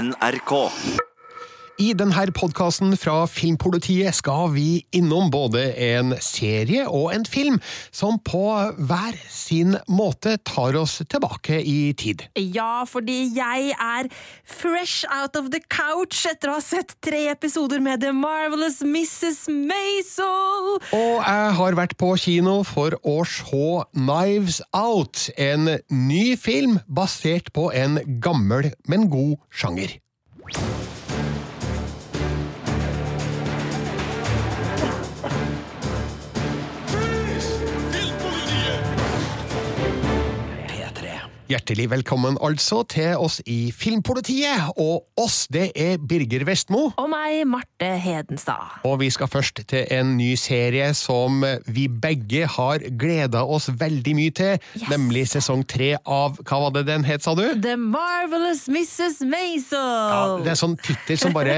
NRK. I denne podkasten fra Filmpolitiet skal vi innom både en serie og en film som på hver sin måte tar oss tilbake i tid. Ja, fordi jeg er fresh out of the couch etter å ha sett tre episoder med The Marvelous Mrs. Maisel. Og jeg har vært på kino for å se Knives Out, en ny film basert på en gammel, men god sjanger. Hjertelig velkommen altså til oss i Filmpolitiet, og oss det er Birger Vestmo. Og meg, Marte Hedenstad. Og vi skal først til en ny serie som vi begge har gleda oss veldig mye til, Yes. nemlig sesong tre av Hva var det den het, sa du? The Marvelous Mrs. Maisel. Ja, det er sånn tittel som bare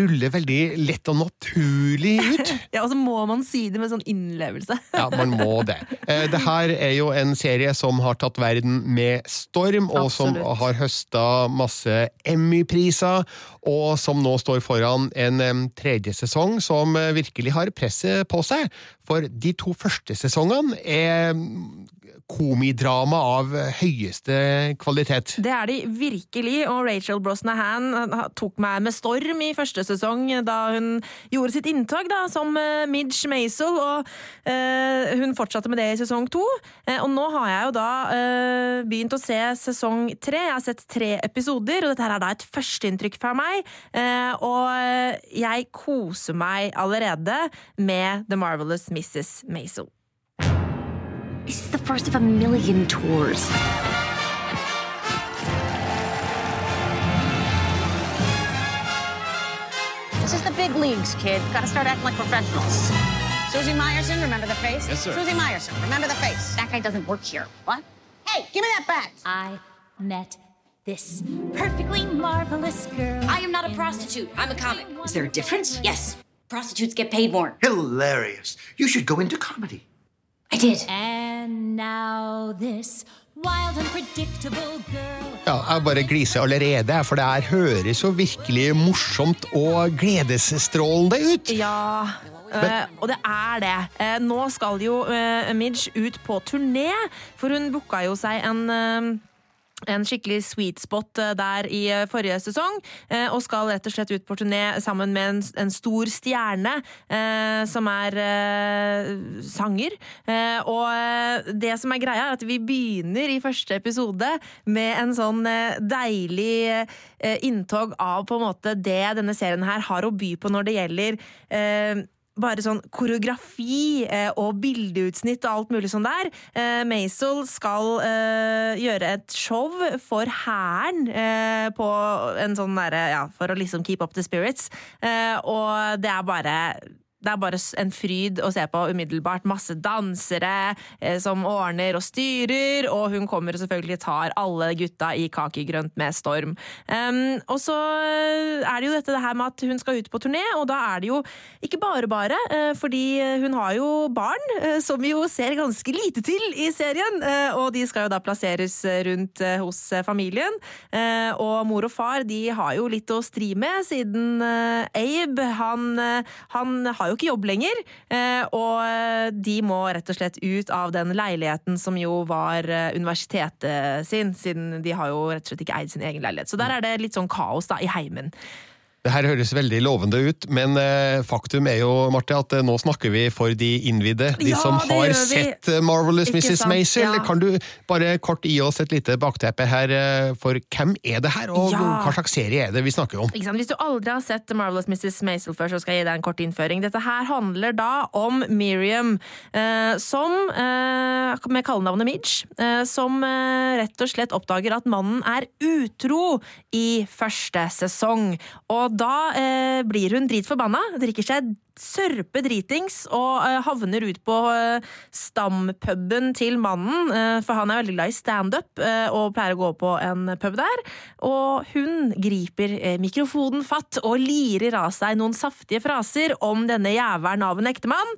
ruller veldig lett og naturlig ut. Ja, og så må man si det med sånn innlevelse. Ja, man må det. Eh, Det her er jo en serie som har tatt verden med storm, og som har høsta masse Emmy-priser, og som nå står foran en tredje sesong som eh, virkelig har presset på seg. For de to første sesongene er komidrama av høyeste kvalitet. Det er de virkelig, og Rachel Brosnahan tok meg med storm i første sesong da hun gjorde sitt inntog da, som eh, Midge Maisel, og eh, hun fortsatte med det i sesong to. Eh, og nå har jeg jo da eh, begynt å se sesong tre. Jeg har sett tre episoder, og dette her er da et førsteinntrykk fra meg. Og jeg koser meg allerede med The Marvelous Mrs. Maisel. This is the first of a million tours. This is the big leagues, kid. Gotta start acting like professionals. Susie Meyerson, remember the face? Yes, sir. Susie Meyerson, remember the face. That guy doesn't work here. What? Hey, give me that bat. I met this perfectly marvelous girl. I am not a prostitute. I'm a comic. Is there a difference? Yes, prostitutes get paid more. Hilarious. You should go into comedy. I did. And now this wild, unpredictable girl. Ja, jeg bare gliser allerede, for det her høres jo virkelig morsomt og gledesstrålende ut. Ja, eh, og det er det. Eh, nå skal jo eh, Midge ut på turné, for hun booka jo seg en en skikkelig sweet spot eh, der i eh, forrige sesong, eh, og skal rett og slett ut på turné sammen med en, en stor stjerne eh, som er eh, sanger. Eh, og det som er greia, er at vi begynner i første episode med en sånn deilig inntog av på en måte det denne serien her har å by på når det gjelder bare sånn koreografi eh, og bildeutsnitt og alt mulig sånn der. Eh, Maisel skal eh, gjøre et show for hæren på en sånn derre Ja, for å liksom keep up the spirits. Og det er bare det er bare en fryd å se på umiddelbart. Masse dansere eh, som ordner og styrer, og hun kommer og selvfølgelig tar alle gutta i kakegrønt med storm. Um, og så eh, er det jo dette det her med at hun skal ut på turné, og da er det jo ikke bare bare, eh, fordi hun har jo barn, eh, som jo ser ganske lite til i serien, eh, og de skal jo da plasseres rundt eh, hos familien. Og mor og far de har jo litt å stri med, siden Abe han, han har jo ikke jobb lenger, eh, og eh, de må rett og slett ut av den leiligheten som jo var eh, universitetet sin, siden de har jo rett og slett ikke eid sin egen leilighet. Så der er det litt sånn kaos da i heimen. Det her høres veldig lovende ut, men eh, faktum er jo, Marte, at eh, nå snakker vi for de innvidde. De Ja, som har sett eh, Marvelous Ikke Mrs. sant, Maisel. ja. Kan du bare kort gi oss et lite bakteppe her for hvem er det her, og Ja. hva slags serie er det vi snakker om? Hvis du aldri har sett Marvelous Mrs. Maisel før, så skal jeg gi deg en kort innføring. Dette her handler da om Miriam, eh, som, eh, med kallenavnet Midge, eh, som rett og slett oppdager at mannen er utro i første sesong. Og da eh, blir hun dritforbanna, drikker seg sørpe dritings og eh, havner ut på eh, stampuben til mannen, eh, for han er veldig glad i standup og pleier å gå på en pub der. Og hun griper mikrofonen fatt og lirer av seg noen saftige fraser om denne jævelen av en ektemann,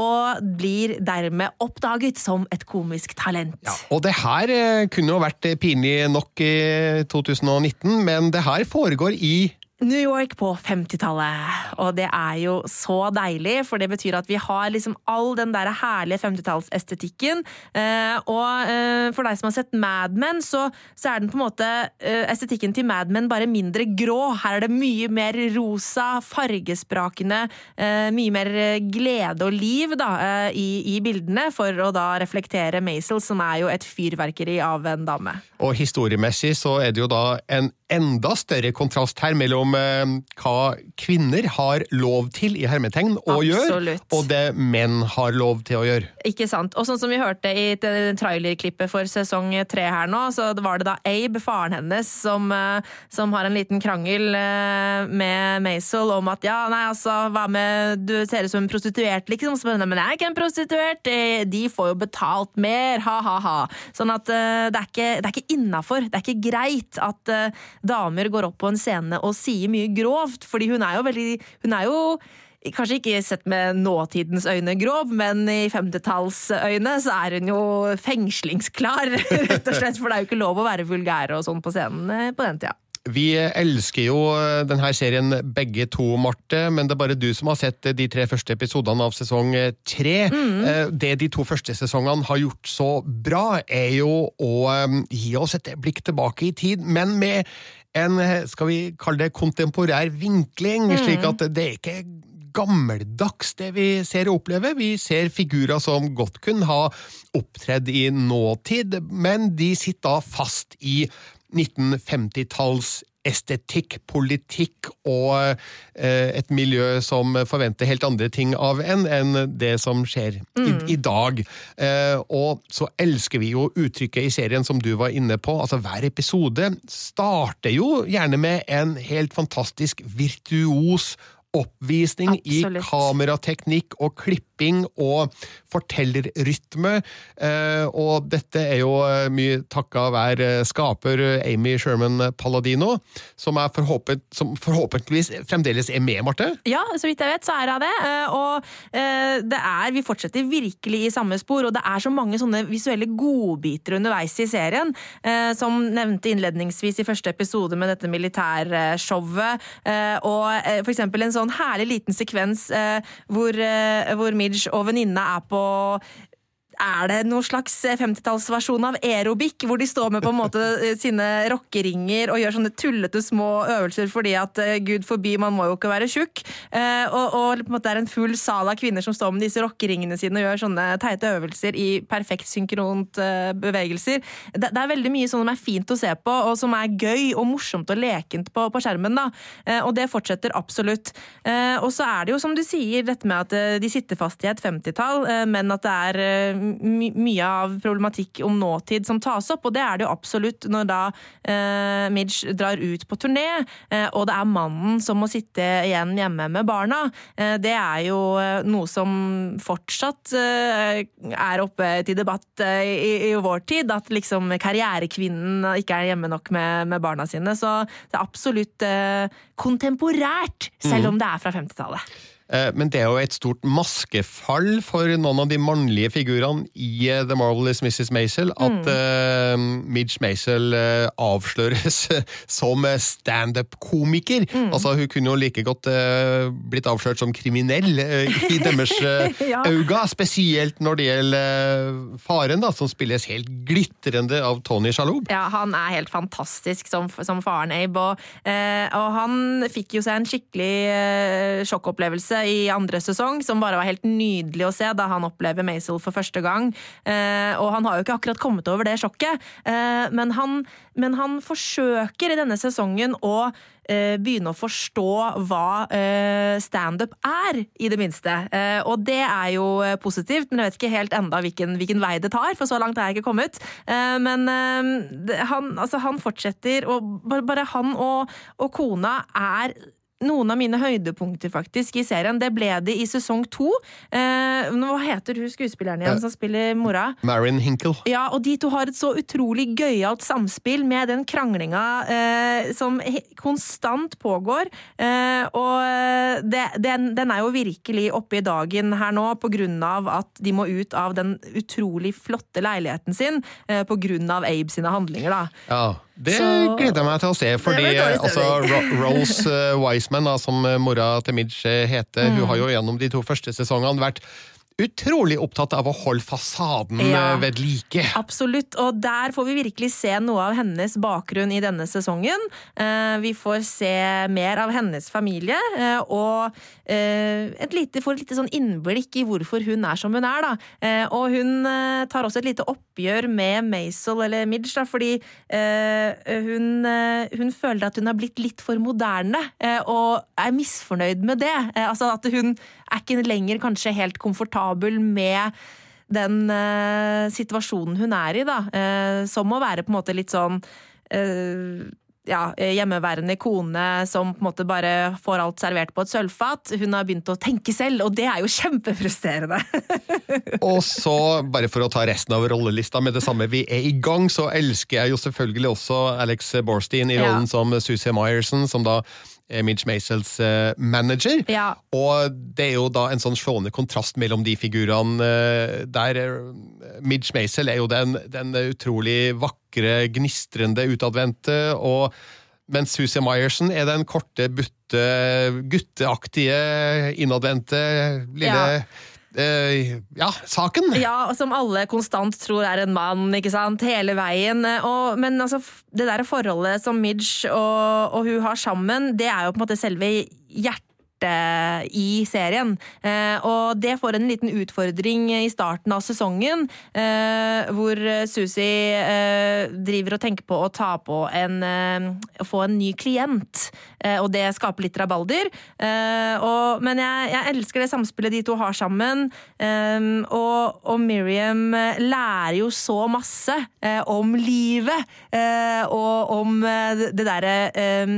og blir dermed oppdaget som et komisk talent. Ja, Og det her kunne jo vært pinlig nok i 2019, men det her foregår i New York på 50-tallet. Og det er jo så deilig, for det betyr at vi har liksom all den der herlige 50-tallsestetikken. Eh, og eh, for deg som har sett Mad Men, så, så er den på en måte eh, estetikken til Mad Men bare mindre grå. Her er det mye mer rosa, fargesprakende, mye mer glede og liv da, i, i bildene, for å da reflektere Maisel, som er jo et fyrverkeri av en dame. Og historiemessig så er det jo da en enda større kontrast her mellom hva kvinner har lov til i hermetegn å gjøre, og det menn har lov til å gjøre. Ikke sant. Og sånn som vi hørte i trailerklippet for sesong tre her nå, så var det da Abe, faren hennes, som, eh, som har en liten krangel eh, med Maisel om at ja, nei, altså, hva med Du ser ut som en prostituert, liksom. Så, bare, men jeg er ikke en prostituert, eh, de får jo betalt mer, ha-ha-ha. Sånn at det er ikke, det er ikke innafor, det er ikke greit at damer går opp på en scene og sier mye grovt, fordi hun er jo veldig Hun er jo Kanskje ikke sett med nåtidens øyne grov, men i 50-tallsøyne så er hun jo fengslingsklar, rett og slett. For det er jo ikke lov å være vulgær og sånn på scenen eh, på den tida. Vi elsker jo eh, denne serien begge to, Marte, men det er bare du som har sett de tre første episodene av sesong tre. Mm. Det de to første sesongene har gjort så bra, er jo å eh, gi oss et blikk tilbake i tid, men med en, eh, skal vi kalle det, kontemporær vinkling, slik at det er ikke gammeldags, det vi ser og opplever. Vi ser figurer som godt kunne ha opptredd i nåtid, men de sitter da fast i 1950-talls estetikk, politikk og eh, et miljø som forventer helt andre ting av en enn det som skjer i, i dag. Eh, og så elsker vi jo uttrykket i serien som du var inne på. altså Hver episode starter jo gjerne med en helt fantastisk virtuos oppvisning Absolutt. i kamerateknikk og klipping og fortellerrytme. Eh, og dette er jo eh, mye takka være eh, skaper Amy Sherman Palladino, som, forhåpent, som forhåpentligvis fremdeles er med, Marte. Ja, så vidt jeg vet, så er hun det. Og det er, vi fortsetter virkelig i samme spor, og det er så mange sånne visuelle godbiter underveis i serien. Som nevnte innledningsvis i første episode med dette militærshowet. Og for eksempel en sånn herlig liten sekvens hvor, hvor, eh, hvor og venninne er på er det noen slags 50-tallsversjon av aerobic, hvor de står med på en måte sine rockeringer og gjør sånne tullete små øvelser fordi at eh, gud forby, man må jo ikke være tjukk. Eh, og, og på en måte det er en full sal av kvinner som står med disse rockeringene sine og gjør sånne teite øvelser i perfekt synkront eh, bevegelser. Det, det er veldig mye sånn som er fint å se på, og som er gøy og morsomt og lekent på, på skjermen. da. Og det fortsetter absolutt. Og så er det jo som du sier, dette med at de sitter fast i et 50-tall, eh, men at det er my mye av problematikk om nåtid som tas opp, og det er det jo absolutt når da eh, Midge drar ut på turné, eh, og det er mannen som må sitte igjen hjemme med barna. Eh, det er jo eh, noe som fortsatt eh, er oppe til debatt eh, i, i vår tid, at liksom karrierekvinnen ikke er hjemme nok med, med barna sine. Så det er absolutt kontemporært, selv om det er fra 50-tallet. Eh, Men det er jo et stort maskefall for noen av de mannlige figurene i The Marvelous Mrs. Maisel at eh, Midge Maisel eh, avsløres som standup-komiker. Altså, hun kunne jo like godt blitt avslørt som kriminell i deres Ja. øyne, spesielt når det gjelder faren, da, som spilles helt glitrende av Tony Shalhoub. Ja, han er helt fantastisk som, som faren Abe, og, og han fikk jo seg en skikkelig sjokkopplevelse i andre sesong, som bare var helt nydelig å se da han opplever Maisel for første gang. Eh, og han har jo ikke akkurat kommet over det sjokket, eh, men, han, men han forsøker i denne sesongen å eh, begynne å forstå hva standup er, i det minste. Og det er jo positivt, men jeg vet ikke helt enda hvilken, hvilken vei det tar, for så langt har jeg ikke kommet. Men han, altså, han fortsetter, og bare han og, og kona er noen av mine høydepunkter faktisk i serien. Det ble det i sesong to. Eh, hva heter hun skuespilleren igjen som spiller mora? Marin Hinkle. Ja, og de to har et så utrolig gøyalt samspill med den kranglinga eh, som konstant pågår. Eh, og eh, det, den, den er jo virkelig oppe i dagen her nå på grunn av at de må ut av den utrolig flotte leiligheten sin eh, på grunn av Abe sine handlinger, da. Ja, det Så- gleder jeg meg til å se, fordi altså, Rose eh, Wiseman, da, som eh, mora til Midge eh, heter, Mm. hun har jo gjennom de to første sesongene vært utrolig opptatt av å holde fasaden Ja. eh, ved like. Absolutt, og der får vi virkelig se noe av hennes bakgrunn i denne sesongen. Eh, vi får se mer av hennes familie, eh, og et lite, får et lite sånn innblikk i hvorfor hun er som hun er. Da. Og hun tar også et lite oppgjør med Maisel, eller Midge, da, fordi hun, hun føler at hun har blitt litt for moderne, og er misfornøyd med det. Altså at hun er ikke lenger kanskje helt komfortabel med den uh, situasjonen hun er i, da. Uh, som å være på en måte litt sånn uh, ja, hjemmeværende kone som på en måte bare får alt servert på et sølvfat. Hun har begynt å tenke selv, og det er jo kjempefrustrerende. Og så, bare for å ta resten av rollelista med det samme vi er i gang, så elsker jeg jo selvfølgelig også Alex Borstein i Ja. rollen som Susie Myerson, som da Midge Maisels eh, manager. Ja. Og det er jo da en sånn slående kontrast mellom de figurene eh, der eh, Midge Maisel er jo den, den utrolig vakre, gnistrende, utadvendte, og mens Susie Myerson er den korte, butte, gutteaktige, innadvendte lille Ja. Eh, ja, saken. Ja, som alle konstant tror er en mann, ikke sant, hele veien. Og, men altså, det der forholdet som Midge og, og hun har sammen, det er jo på en måte selve hjertet i serien. Eh, og det får en liten utfordring i starten av sesongen, eh, hvor Susie eh, driver og tenker på å ta på en eh, å få en ny klient, eh, og det skaper litt rabalder. Eh, men jeg, elsker det samspillet de to har sammen, eh, og, og Miriam lærer jo så masse eh, om livet, eh, og om eh, det- derre eh,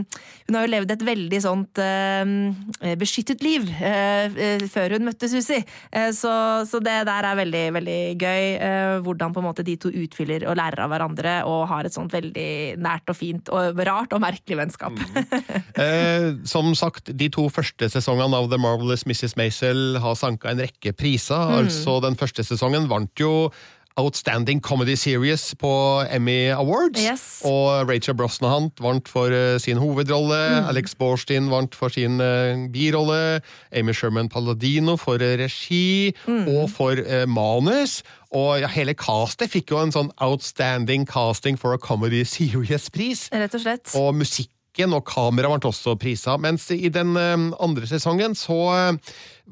Hun har jo levd et veldig sånt eh, beskyttet liv eh, eh, før hun møtte Susi. Eh, så, så det der er veldig, veldig gøy. eh, hvordan på en måte de to utfyller og lærer av hverandre og har et sånt veldig nært og fint og rart og merkelig vennskap. Eh, som sagt, de to første sesongene av The Marvelous Mrs. Maisel har sanka en rekke priser. Mm. Altså, Den første sesongen vant jo Outstanding Comedy Series på Emmy Awards. Yes. Og Rachel Brosnahan vant for eh, sin hovedrolle. Mm. Alex Borstein vant for sin eh, birolle. Amy Sherman Palladino for eh, regi Mm. og for manus. Og ja, hele castet fikk jo en sånn Outstanding Casting for a Comedy Series-pris. Rett og slett. Og musikken og kamera vant også prisa. Mens i den andre sesongen så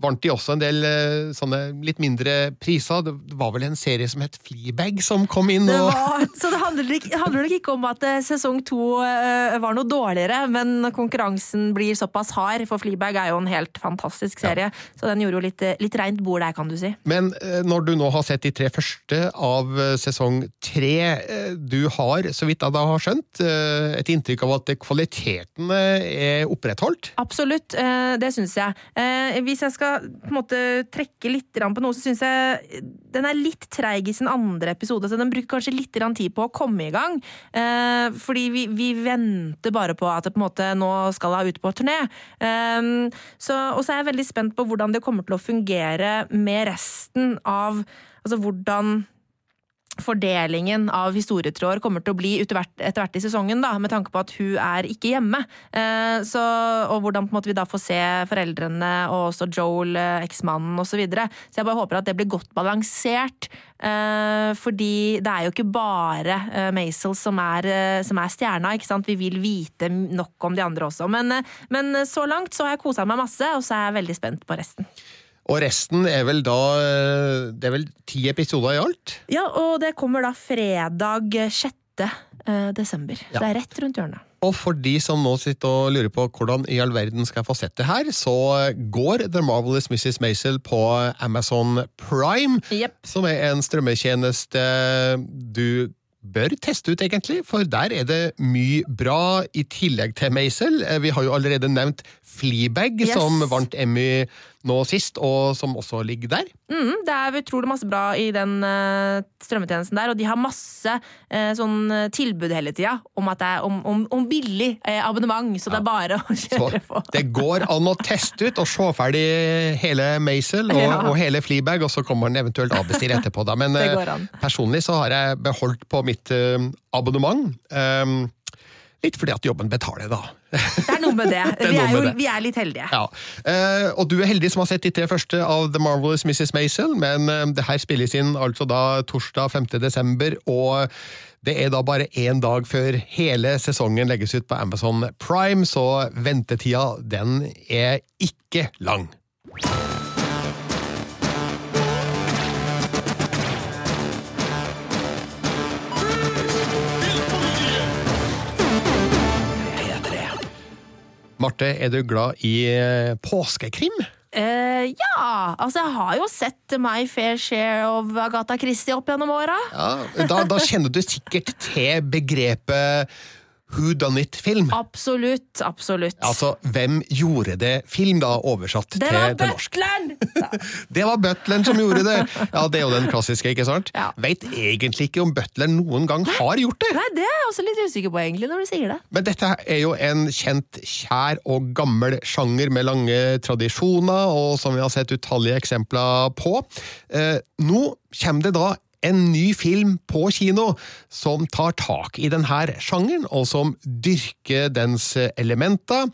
vant de også en del eh, sånne litt mindre priser. Det var vel en serie som het Fleabag som kom inn Det var, så det handler, det handler nok ikke om at eh, sesong to eh, var noe dårligere, men konkurransen blir såpass hard, for Fleabag er jo en helt fantastisk serie. Så den gjorde jo litt, litt reint bord der, kan du si. Men når du nå har sett de tre første av sesong tre, du har, så vidt jeg da har skjønt, et inntrykk av at kvaliteten eh, er opprettholdt? Absolutt, det syns jeg. Hvis jeg skal på en måte trekke litt på noe, så syns jeg den er litt treig i sin andre episode. Så den bruker kanskje litt tid på å komme i gang. Eh, Fordi vi, vi venter bare på at det på en måte nå skal ha ut på turné. Eh, Så, og så er jeg veldig spent på hvordan det kommer til å fungere med resten av Altså hvordan fordelingen av historietråder kommer til å bli etter hvert, i sesongen, da, med tanke på at hun er ikke hjemme. Eh, så, og hvordan måte vi da får se foreldrene og også Joel, eh, eksmannen osv. Så, videre. så jeg bare håper at det blir godt balansert. Eh, fordi det er jo ikke bare Maisel som er, som er stjerna. ikke sant? Vi vil vite nok om de andre også. Men, men så langt så har jeg kosa meg masse, og så er jeg veldig spent på resten. Og resten er vel da eh, Det er vel ti episoder i alt? Ja, og det kommer da fredag 6. eh, desember. Ja. det er rett rundt hjørnet. Og for de som nå sitter og lurer på hvordan i all verden skal jeg få sett det her, så går The Marvelous Mrs. Maisel på Amazon Prime, yep. som er en strømmetjeneste du bør teste ut, egentlig, for der er det mye bra i tillegg til Maisel. Eh, Vi har jo allerede nevnt Fleabag, Yes. som vant Emmy nå sist, og som også ligger der. Mm, det er utrolig masse bra i den uh, strømmetjenesten der, og de har masse uh, sånn eh, tilbud hele tida om, om, om, om billig uh, abonnement, så det er bare å Så kjøre på. det går an å teste ut og se ferdig hele Maisel og, Ja. og hele Fleabag, og så kommer den eventuelt avbestille etterpå. Da. Men personlig så har jeg beholdt på mitt abonnement. Um, litt fordi at jobben betaler, da. Det er noe med det. er Vi er, jo, det. vi er litt heldige. Ja. Eh, og du er heldig som har sett de tre første av The Marvelous Mrs. Maisel, men eh, det her spilles inn altså da torsdag 5. desember, og det er da bare én dag før hele sesongen legges ut på Amazon Prime, så ventetida den er ikke lang. Marte, er du glad i eh, påskekrim? Uh, ja, altså jeg har jo sett My Fair Share of Agatha Christie opp gjennom åra. Ja, da, da kjenner du sikkert til begrepet Who Done It-film. Absolutt, absolutt. Altså, hvem gjorde det film, da, oversatt det til, til norsk? butleren! Det var butleren som gjorde det! Ja, Det er jo den klassiske, ikke sant? Ja. Veit egentlig ikke om butleren noen gang har gjort det! Nei, det er jeg også litt usikker på, egentlig, når du sier det. Men dette er jo en kjent, kjær og gammel sjanger med lange tradisjoner, og som vi har sett utallige eksempler på. Eh, nå kommer det da en ny film på kino som tar tak i denne sjangeren, og som dyrker dens elementer.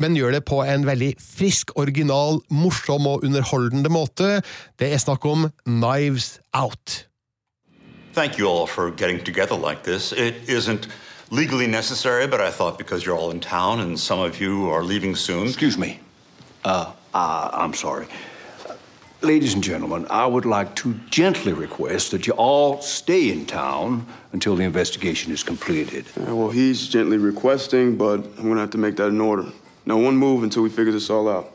Men gjør det på en veldig frisk, original, morsom og underholdende måte. Det er snakk om Knives Out. Thank you all for getting together like this. It isn't legally necessary, but I thought because you're all in town and some of you are leaving soon. Excuse me. Uh, uh, I'm sorry. Uh, Ladies and gentlemen, I would like to gently request that you all stay in town until the investigation is completed. Yeah, well, he's gently requesting, but I'm gonna have to make that an order. No one move until we figure this all out.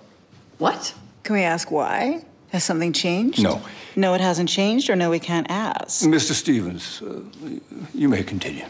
What? Can we ask why? Has something changed? No. No, it hasn't changed, or no, we can't ask. Mr. Stevens, uh, you may continue.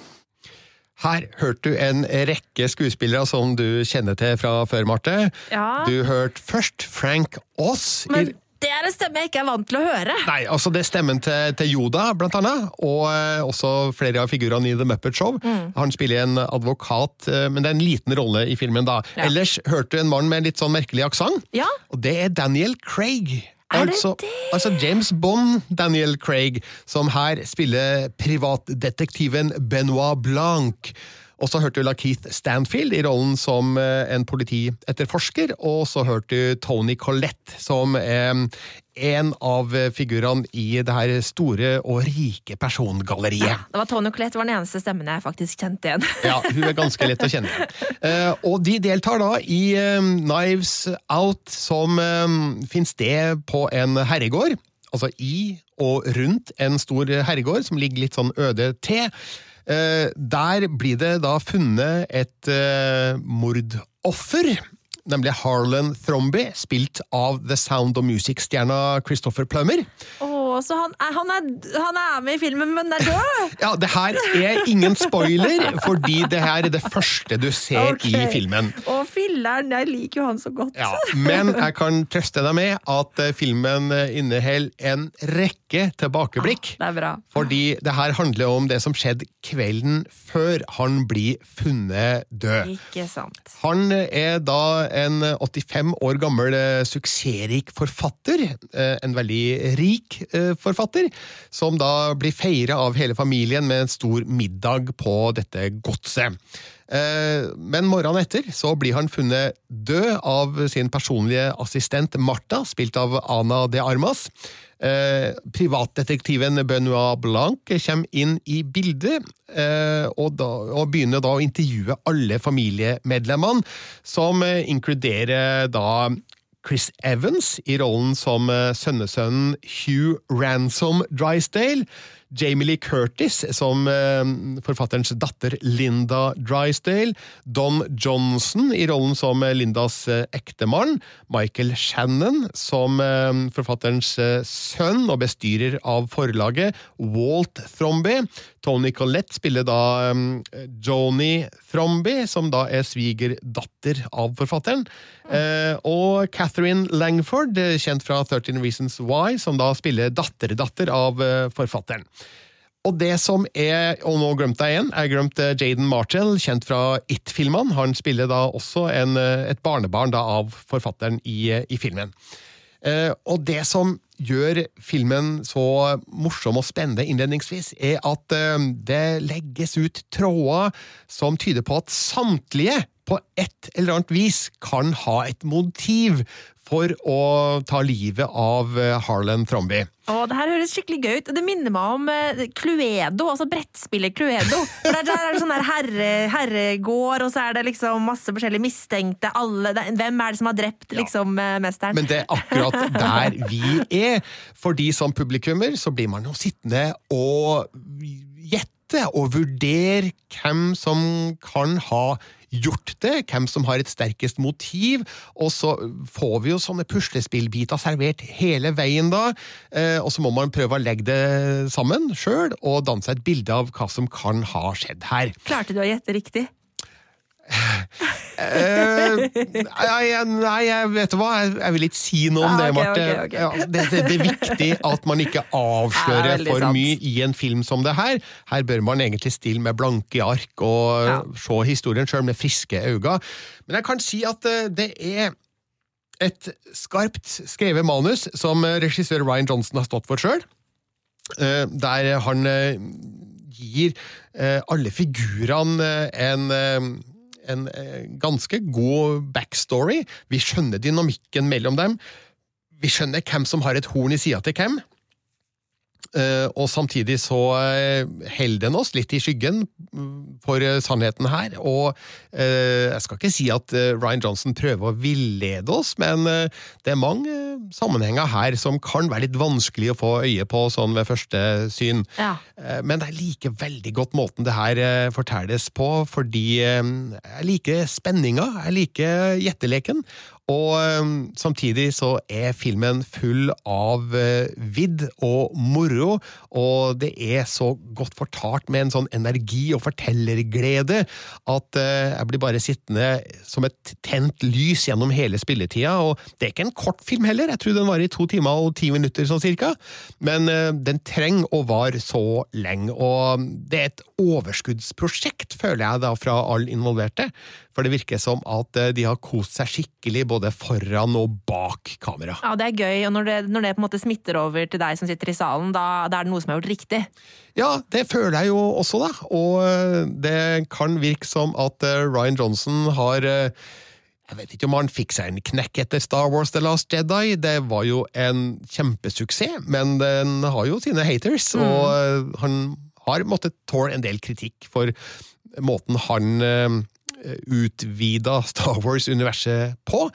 Her hørte du en rekke skuespillere som du kjenner til fra før, Marte. Ja. Du hørte først Frank Aas. Men det er en stemme jeg ikke er vant til å høre. Nei, altså Det er stemmen til, til Yoda, blant annet, og eh, også flere av figurene i The Muppet Show. Mm. Han spiller en advokat, eh, men det er en liten rolle i filmen. da. Ja. Ellers hørte du en mann med en litt sånn merkelig aksent, Ja. og det er Daniel Craig. Er det altså, det? altså James Bond, Daniel Craig, som her spiller privatdetektiven Benoit Blanc. Og så hørte du Lakeith Stanfield i rollen som eh, en politietterforsker, og så hørte du Tony Collette som eh, en av figurene i det her store og rike persongalleriet. Ja, Det var Tony Collette var den eneste stemmen jeg faktisk kjente igjen. Ja, hun er ganske lett å kjenne igjen. Eh, og de deltar da i Knives Out, som finner sted på en herregård. Altså i og rundt en stor herregård som ligger litt sånn øde til. Eh, der blir det da funnet et uh, mordoffer. Nemlig Harlan Thromby, spilt av The Sound of Music-stjerna Christopher Plummer. Åh, så han er, han, er, han er med i filmen, men er død! Ja, det her er ingen spoiler, fordi det her er det første du ser okay. i filmen. Å, filleren! Jeg liker jo han så godt. Ja, men jeg kan trøste deg med at eh, filmen eh, inneholder en rekke tilbakeblikk. Det er bra. Fordi det her handler om det som skjedde kvelden før han blir funnet død. Ikke sant. Han er da en 85 år gammel eh, suksessrik forfatter, eh, en veldig rik eh, forfatter, som da blir feira av hele familien med en stor middag på dette godset. Eh, Men morgenen etter så blir han funnet død av sin personlige assistent Martha, spilt av Ana de Armas. Eh, privatdetektiven Benoit Blanc kommer inn i bildet, eh, og, da, og begynner da å intervjue alle familiemedlemmene, som inkluderer da Chris Evans i rollen som eh, sønnesønnen Hugh Ransom Drysdale, Jamie Lee Curtis som eh, forfatterens datter Linda Drysdale, Don Johnson i rollen som Lindas eh, ektemann, Michael Shannon som eh, forfatterens eh, sønn og bestyrer av forlaget, Walt Thromby. Tony Collette spiller da eh, Joni Thromby, som da er svigerdatter av forfatteren. Eh, og Catherine Langford, eh, kjent fra 13 Reasons Why, som da spiller datterdatter av eh, forfatteren. Og det som er, og nå glemte jeg igjen, jeg glemte Jaden Martell, kjent fra It-filmene. Han spiller da også en, eh, et barnebarn da, av forfatteren i, eh, i filmen. Eh, og det som gjør filmen så morsom og spennende innledningsvis, er at eh, det legges ut tråder som tyder på at samtlige på et eller annet vis kan ha et motiv for å ta livet av eh, Harlan Thromby. Å, det her høres skikkelig gøy ut. Det minner meg om eh, Cluedo, altså brettspillet Cluedo. For Der, der er det sånn herre, herregård, og så er det liksom masse forskjellige mistenkte. Alle, hvem er det som har drept liksom, ja. mesteren? Men det er akkurat der vi er. Fordi som publikummer så blir man jo sittende og gjette og vurdere hvem som kan ha gjort det, hvem som har et sterkest motiv, og så får vi jo sånne puslespillbiter servert hele veien da, eh, og så må man prøve å legge det sammen sjøl og danne seg et bilde av hva som kan ha skjedd her. Klarte du å gjette riktig? Eh, nei, nei, jeg vet du hva, jeg, vil ikke si noe om Ah, det, Marte. okay, okay. Ja, det, det, det er viktig at man ikke avslører for sant. mye i en film som det her. Her bør man egentlig stille med blanke ark og Ja. se historien sjøl med friske øyne. Men jeg kan si at eh, det er et skarpt skrevet manus som regissør Ryan Johnson har stått for sjøl. Der han eh, gir eh, alle figurene en eh, en eh, ganske god backstory. Vi skjønner dynamikken mellom dem. Vi skjønner hvem som har et horn i sida til hvem. Eh, og samtidig så eh, holder den oss litt i skyggen mm, for eh, sannheten her. Og eh, jeg skal ikke si at eh, Ryan Johnson prøver å villede oss, men eh, det er mange eh, sammenhenger her som kan være litt vanskelig å få øye på sånn ved første syn. Ja. Eh, Men jeg liker veldig godt måten det her eh, fortelles på, fordi eh, jeg liker spenninga, jeg liker gjetteleken. Og eh, samtidig så er filmen full av eh, vidd og moro, og det er så godt fortalt med en sånn energi og fortellerglede at eh, jeg blir bare sittende som et tent lys gjennom hele spilletida. Og det er ikke en kort film heller, jeg tror den varer i to timer og ti minutter sånn cirka, men eh, den trenger å vare så lenge, og det er et overskuddsprosjekt, føler jeg da, fra alle involverte. For det virker som at eh, de har kost seg skikkelig både foran og bak kamera. Ja, det er gøy, og når det, når det på en måte smitter over til deg som sitter i salen, da, da er det noe som er gjort riktig. Ja, det føler jeg jo også, da. Og eh, det kan virke som at eh, Ryan Johnson har jeg vet ikke om han fikk seg en knekk etter Star Wars The Last Jedi. Det var jo en kjempesuksess, men den har jo sine haters, og eh, han har måttet tåle en del kritikk for måten han utvida Star Wars-universet på.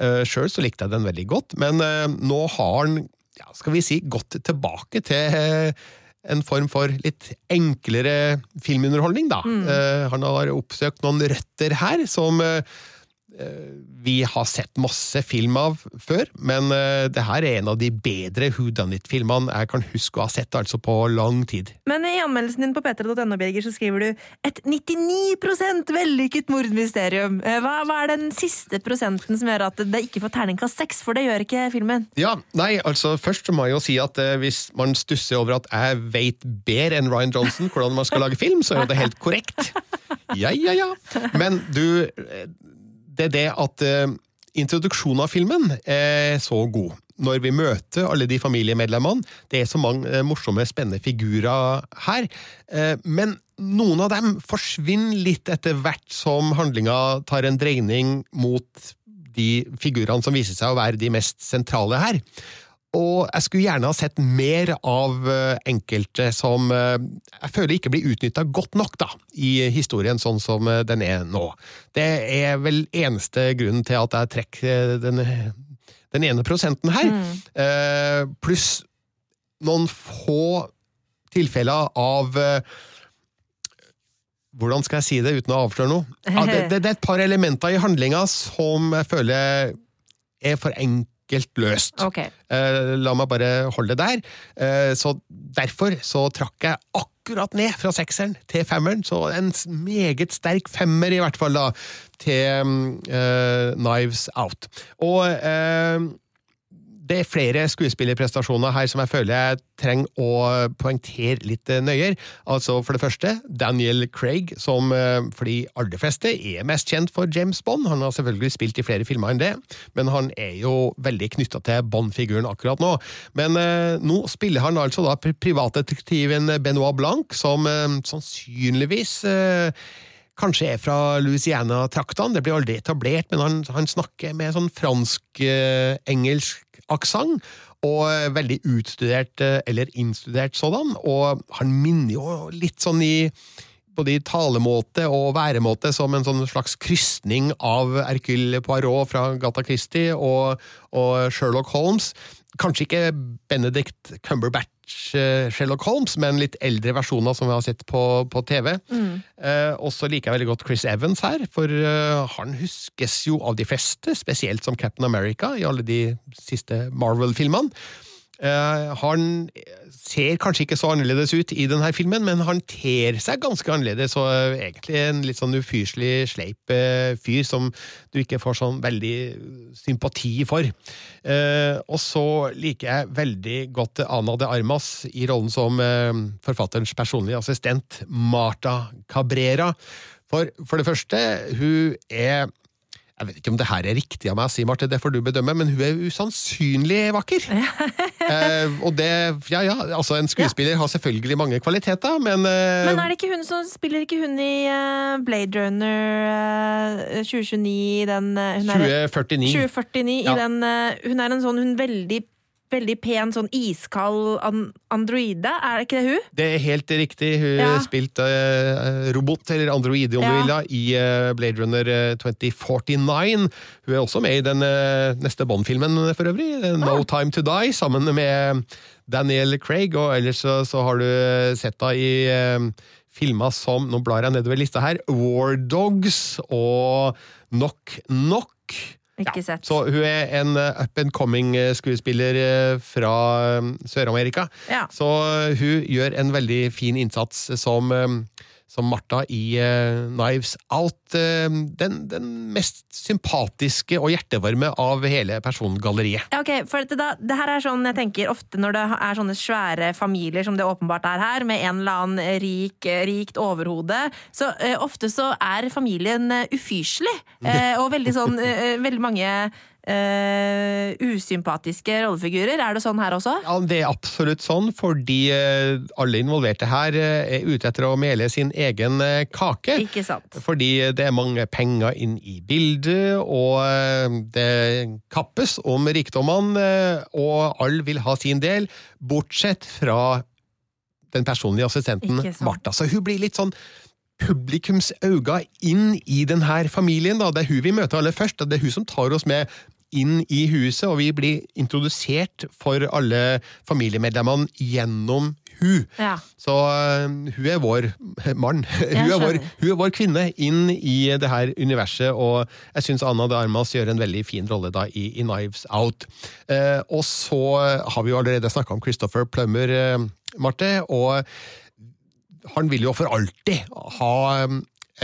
Uh, Sjøl så likte jeg den veldig godt, men eh, nå har han, ja, skal vi si, gått tilbake til eh, en form for litt enklere filmunderholdning, da. Mm. han har oppsøkt noen røtter her som eh, vi har sett masse film av før, men uh, det her er en av de bedre Who Done It-filmene jeg kan huske å ha sett altså på lang tid. Men i anmeldelsen din på p3.no, Birger, så skriver du et 99% vellykket mordmysterium. Eh, Hva, hva er den siste prosenten som gjør at det ikke får terningkast seks? For det gjør ikke filmen. Ja, nei, altså Først må jeg jo si at eh, hvis man stusser over at jeg vet bedre enn Ryan Johnson hvordan man skal lage film, så er det helt korrekt. Ja, ja, ja. Men du, eh, det er det at eh, introduksjonen av filmen er så god. Når vi møter alle de familiemedlemmene. Det er så mange eh, morsomme, spennende figurer her. Eh, men noen av dem forsvinner litt etter hvert som handlinga tar en dreining mot de figurene som viser seg å være de mest sentrale her. Og jeg skulle gjerne ha sett mer av eh, enkelte som eh, jeg føler ikke blir utnytta godt nok da, i historien sånn som eh, den er nå. Det er vel eneste grunnen til at jeg trekker den, den ene prosenten her. Mm. pluss noen få tilfeller av Hvordan skal jeg si det uten å avsløre noe? Ja, det, det, det er et par elementer i handlinga som jeg føler er for enkelt løst. Okay. Eh, la meg bare holde det der. Eh, så derfor så trakk jeg akkurat ned fra sekseren til femmeren, så en meget sterk femmer i hvert fall da, til mm, eh, Knives Out. Og eh, det er flere skuespillerprestasjoner her som jeg føler jeg trenger å poengtere litt eh, nøyere. Altså For det første, Daniel Craig, som eh, for de aller fleste er mest kjent for James Bond. Han har selvfølgelig spilt i flere filmer enn det, men han er jo veldig knytta til Bond-figuren akkurat nå. Men eh, nå spiller han altså da privatdetektiven Benoit Blanc, som sannsynligvis kanskje er fra Louisiana-traktene. Det blir aldri etablert, men han, han snakker med sånn fransk-engelsk aksent. Og eh, veldig utstudert, eh, eller innstudert sådan. Og han minner jo litt sånn i både i talemåte og væremåte som en sånn slags krysning av Hercule Poirot fra Gata Christie og, og Sherlock Holmes. Kanskje ikke Benedict Cumberbatch eh, Sherlock Holmes, men litt eldre versjoner som vi har sett på, på TV. Eh, og så liker jeg veldig godt Chris Evans her, for eh, han huskes jo av de fleste, spesielt som Captain America i alle de siste Marvel-filmene. Eh, han ser kanskje ikke så annerledes ut i denne filmen, men han ter seg ganske annerledes, og eh, egentlig en litt sånn ufyselig sleip eh, fyr som du ikke får sånn veldig sympati for. Og så liker jeg veldig godt Ana de Armas i rollen som forfatterens personlige assistent, Marta Cabrera. For, for det første, hun er jeg vet ikke om det her er riktig av meg å si, Marte, det får du bedømme, men hun er usannsynlig vakker. eh, og det, ja ja, altså en skuespiller har selvfølgelig mange kvaliteter, men, eh, Men er det ikke hun som spiller ikke hun i eh, Blade Runner eh, 2029 den eh, hun er- 2049. 2049 Ja. i den Hun er en sånn hun veldig, veldig pen, sånn iskald androide. Er det ikke det hun? Det er helt riktig. Hun Ja. spilte eh, robot, eller androide om Ja. du vil, i eh, Blade Runner eh, 2049. Hun er også med i den eh, neste Bond-filmen for øvrig, No No Time To Die, sammen med Daniel Craig, og ellers så, så har du sett henne i eh, filmer som, nå blar jeg nedover lista her, War Dogs og Knock Knock. Ikke sett. Så hun er en eh, up and coming eh, skuespiller eh, fra Sør-Amerika. Ja. Så hun gjør en veldig fin innsats som, som Martha i uh, Knives Out. Uh, Den, den mest sympatiske og hjertevarme av hele persongalleriet. Ok, for det, da, det her er sånn jeg tenker ofte når det er sånne svære familier som det åpenbart er her, med en eller annen rik, rikt overhode, så uh, ofte så er familien eh, ufyselig. Eh, og veldig sånn eh, Veldig mange eh, usympatiske rollefigurer. Er det sånn her også? Ja, Det er absolutt sånn, fordi eh, alle involverte her eh, er ute etter å mele sin egen kake. Ikke sant. Fordi det er mange penger inn i bildet, og det kappes om rikdommene, og alle vil ha sin del, bortsett fra den personlige assistenten Martha. Så hun blir litt sånn publikums øyne inn i denne familien. Da. Det er hun vi møter aller først, og det er hun som tar oss med inn i huset, og vi blir introdusert for alle familiemedlemmene gjennom hun. Ja. Så uh, hun er vår mann. Hun er, vår, hun er vår kvinne inn i det her universet, og jeg syns Anna de Armas gjør en veldig fin rolle da i, i Knives Out. Uh, og så har vi jo allerede snakka om Christopher Plummer, uh, Marte, og han vil jo for alltid ha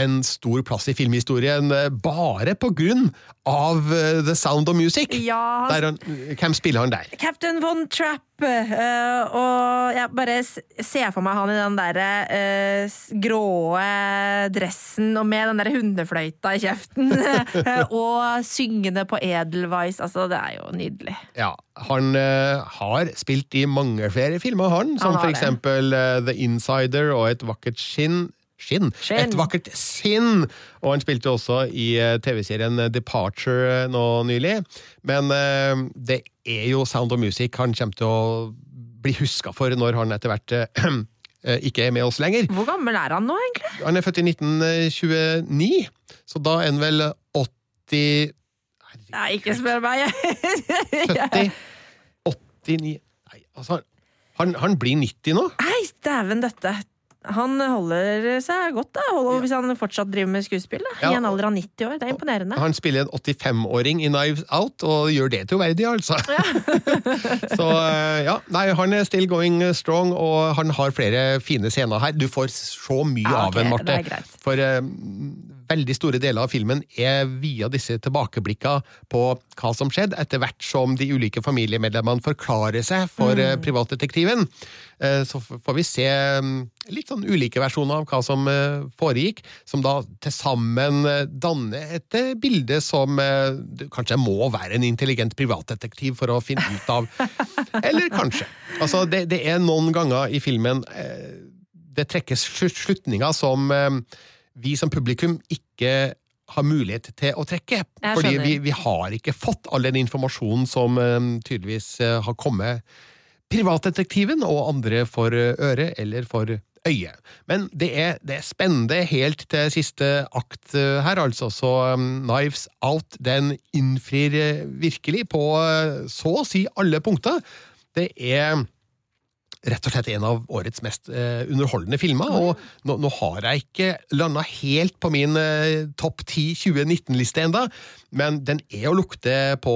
en stor plass i filmhistorien eh, bare på grunn av eh, The Sound of Music. Ja, han, hvem spiller han der? Captain Von Trapp. Uh, og jeg bare ser for meg han i den derre uh, gråe dressen og med den der hundefløyta i kjeften. og syngende på edelweiss. Altså, det er jo nydelig. Ja, han uh, har spilt i mange flere filmer, han. Som Han for eksempel The Insider og Et vakkert skinn. Skinn. Skinn. Et vakkert sinn! Og han spilte også i eh, TV-serien Departure eh, nå nylig. Men eh, det er jo Sound of Music han kommer til å bli huska for når han etter hvert eh, eh, ikke er med oss lenger. Hvor gammel er han nå, egentlig? Han er født i 1929, så da er han vel 80 Nei, ikke spør meg. 70 89 Nei, altså Han, han blir 90 nå. Nei, dæven døtte. Han holder seg godt, da, holder, hvis han fortsatt driver med skuespill. Da, Ja. I en alder av 90 år. Det er imponerende. Han spiller en 85-åring i Knives Out, og gjør det troverdig, altså. så eh, ja, nei, han er still going strong, og han har flere fine scener her. Du får så mye Ja, av ham, Marte. For eh, veldig store deler av filmen er via disse tilbakeblikka på hva som skjedde, etter hvert som de ulike familiemedlemmene forklarer seg for Mm. eh, privatdetektiven. Eh, så får vi se mm, litt sånn ulike versjoner av hva som eh, foregikk, som da til sammen danner et bilde som kanskje må være en intelligent privatdetektiv for å finne ut av. Eller kanskje. Altså, det, det er noen ganger i filmen det trekkes slut- slutninger som vi som publikum ikke har mulighet til å trekke. Fordi vi, vi har ikke fått all den informasjonen som eh, tydeligvis uh, har kommet privatdetektiven og andre for uh, øre eller for øye. Men det er, det er spennende helt til siste akt uh, her, altså. Så um, Knives Out den innfrir virkelig på så å si alle punkter. Det er rett og slett en av årets mest eh, underholdende filmer, og nå, nå har jeg ikke landa helt på min eh, topp 10 2019-liste enda, men den er å lukte på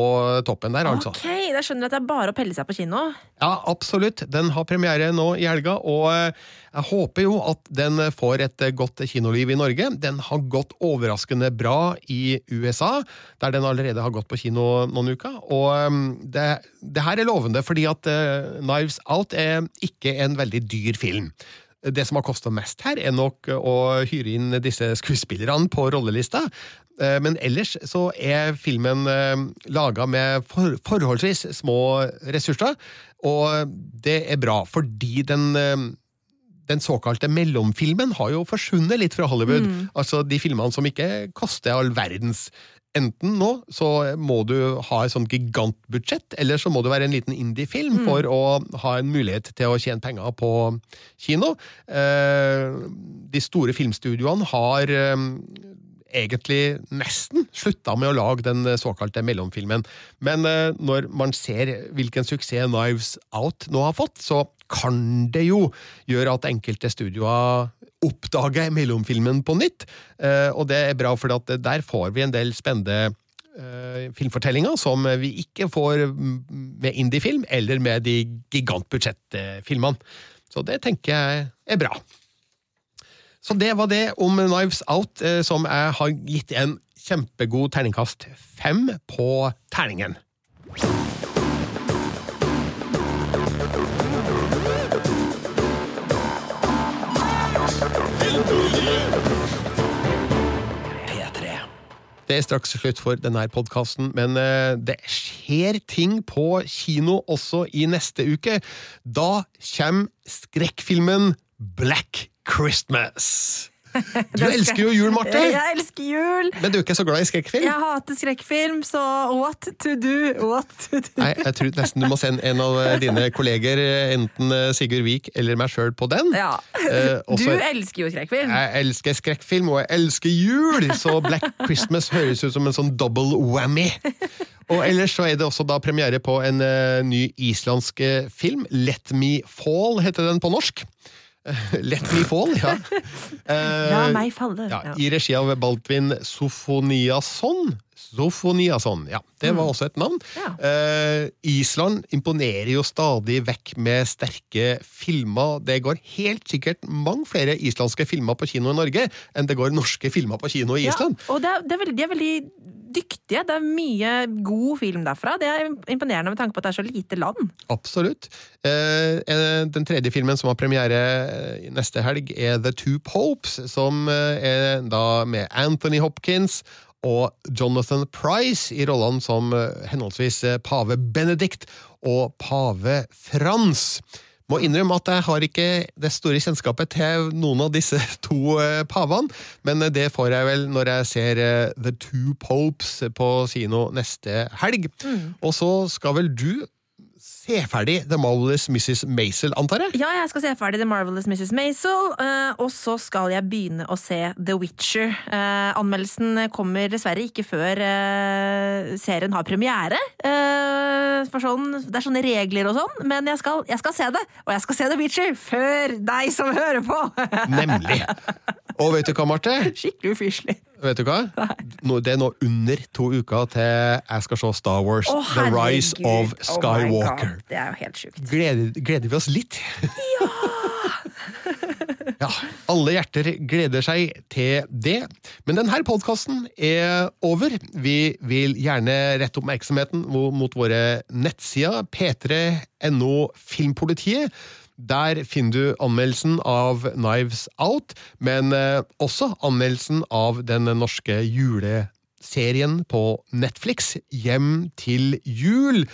toppen der, altså. Ok, da skjønner du at det er bare å pelle seg på kino. Ja, absolutt. Den har premiere nå i helga, og eh, jeg håper jo at den får et eh, godt kinoliv i Norge. Den har gått overraskende bra i USA, der den allerede har gått på kino noen uker. Og eh, det, det her er lovende, fordi at eh, Knives Out er ikke en veldig dyr film. Det som har kosta mest her, er nok å hyre inn disse skuespillerne på rollelista. Eh, Men ellers så er filmen laga med for, forholdsvis små ressurser, og det er bra, fordi den eh, den såkalte mellomfilmen har jo forsvunnet litt fra Hollywood. Mm. Altså de filmene som ikke koster all verdens. Enten nå så må du ha et sånt gigantbudsjett, eller så må du være en liten indie-film Mm. for å ha en mulighet til å tjene penger på kino. Eh, de store filmstudioene har eh, egentlig nesten slutta med å lage den såkalte mellomfilmen. Men eh, når man ser hvilken suksess Knives Out nå har fått, så kan det jo gjøre at enkelte studioer oppdager mellomfilmen på nytt. Eh, og det er bra, for der får vi en del spennende eh, filmfortellinger som vi ikke får med indiefilm eller med de gigantbudsjettfilmene. Så det tenker jeg er bra. Så det var det om Knives Out, eh, som jeg har gitt en kjempegod terningkast fem på terningen. Det er straks slutt for denne podkasten, men eh, det skjer ting på kino også i neste uke. Da kommer skrekkfilmen Black Christmas. Du elsker jo jul, Marte! Jeg elsker jul! Men du er ikke så glad i skrekkfilm? Jeg hater skrekkfilm, så what to do? What to do? Nei, jeg tror nesten du må sende en av dine kolleger, enten Sigurd Vik eller meg sjøl, på den. Ja. Eh, Du elsker jo skrekkfilm. Jeg elsker skrekkfilm, og jeg elsker jul, så Black Christmas høres ut som en sånn double whammy. Og ellers så er det også da premiere på en eh, ny islandsk eh, film. Let Me Fall heter den på norsk. Let Me Fall, ja. Eh, La meg falle. I regi av Baltvin Sofoniasson. Sofoniasson, ja. Det var også et navn. Eh, Island imponerer jo stadig vekk med sterke filmer. Det går helt sikkert mange flere islandske filmer på kino i Norge enn det går norske filmer på kino i Island. Ja, og det er, det er veldig, de er veldig dyktige. Det er mye god film derfra. Det er imponerende med tanke på at det er så lite land. Absolutt. Eh, eh, den tredje filmen som har premiere eh, neste helg, er The Two Popes, som eh, er da med Anthony Hopkins og Jonathan Price i rollene som eh, henholdsvis eh, pave Benedict og pave Frans. Må innrømme at jeg har ikke det store kjennskapet til noen av disse to eh, pavene, men det får jeg vel når jeg ser The Two Popes på kino neste helg. Og så skal vel du se ferdig The Marvelous Mrs. Maisel, antar jeg? Ja, jeg skal se ferdig The Marvelous Mrs. Maisel, eh, og så skal jeg begynne å se The Witcher. Eh, anmeldelsen kommer dessverre ikke før eh, serien har premiere. Sånn, det er sånne regler og sånn, men jeg skal, jeg skal se det. Og jeg skal se The Witcher før deg som hører på! Nemlig. Og vet du hva, Marte? Skikkelig ufyselig. Vet du hva? Nei. det er nå under to uker til jeg skal se Star Wars Å, The Rise of Oh Skywalker. Oh det er jo helt sjukt. gleder, gleder vi oss litt? Ja! Alle hjerter gleder seg til det. Men denne podkasten er over. Vi vil gjerne rette oppmerksomheten mot våre nettsider p3.no Filmpolitiet. Der finner du anmeldelsen av Knives Out, men eh, også anmeldelsen av den norske juleserien på Netflix, Hjem til jul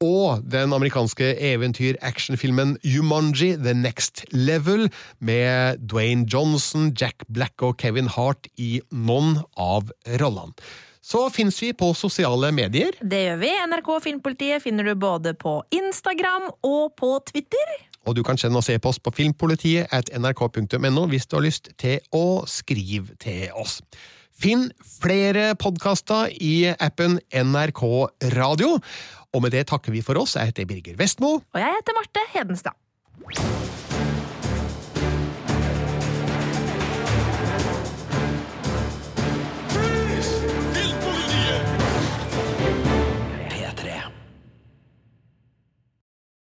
og den amerikanske eventyr-actionfilmen Jumanji The Next Level, med Dwayne Johnson, Jack Black og Kevin Hart i noen av rollene. Så fins vi på sosiale medier. Det gjør vi. NRK Filmpolitiet finner du både på Instagram og på Twitter. Og du kan sende oss e-post på filmpolitiet at nrk.no hvis du har lyst til å skrive til oss. Finn flere podkaster i appen NRK Radio. Og med det takker vi for oss. Jeg heter Birger Vestmo. Og jeg heter Marte Hedenstad.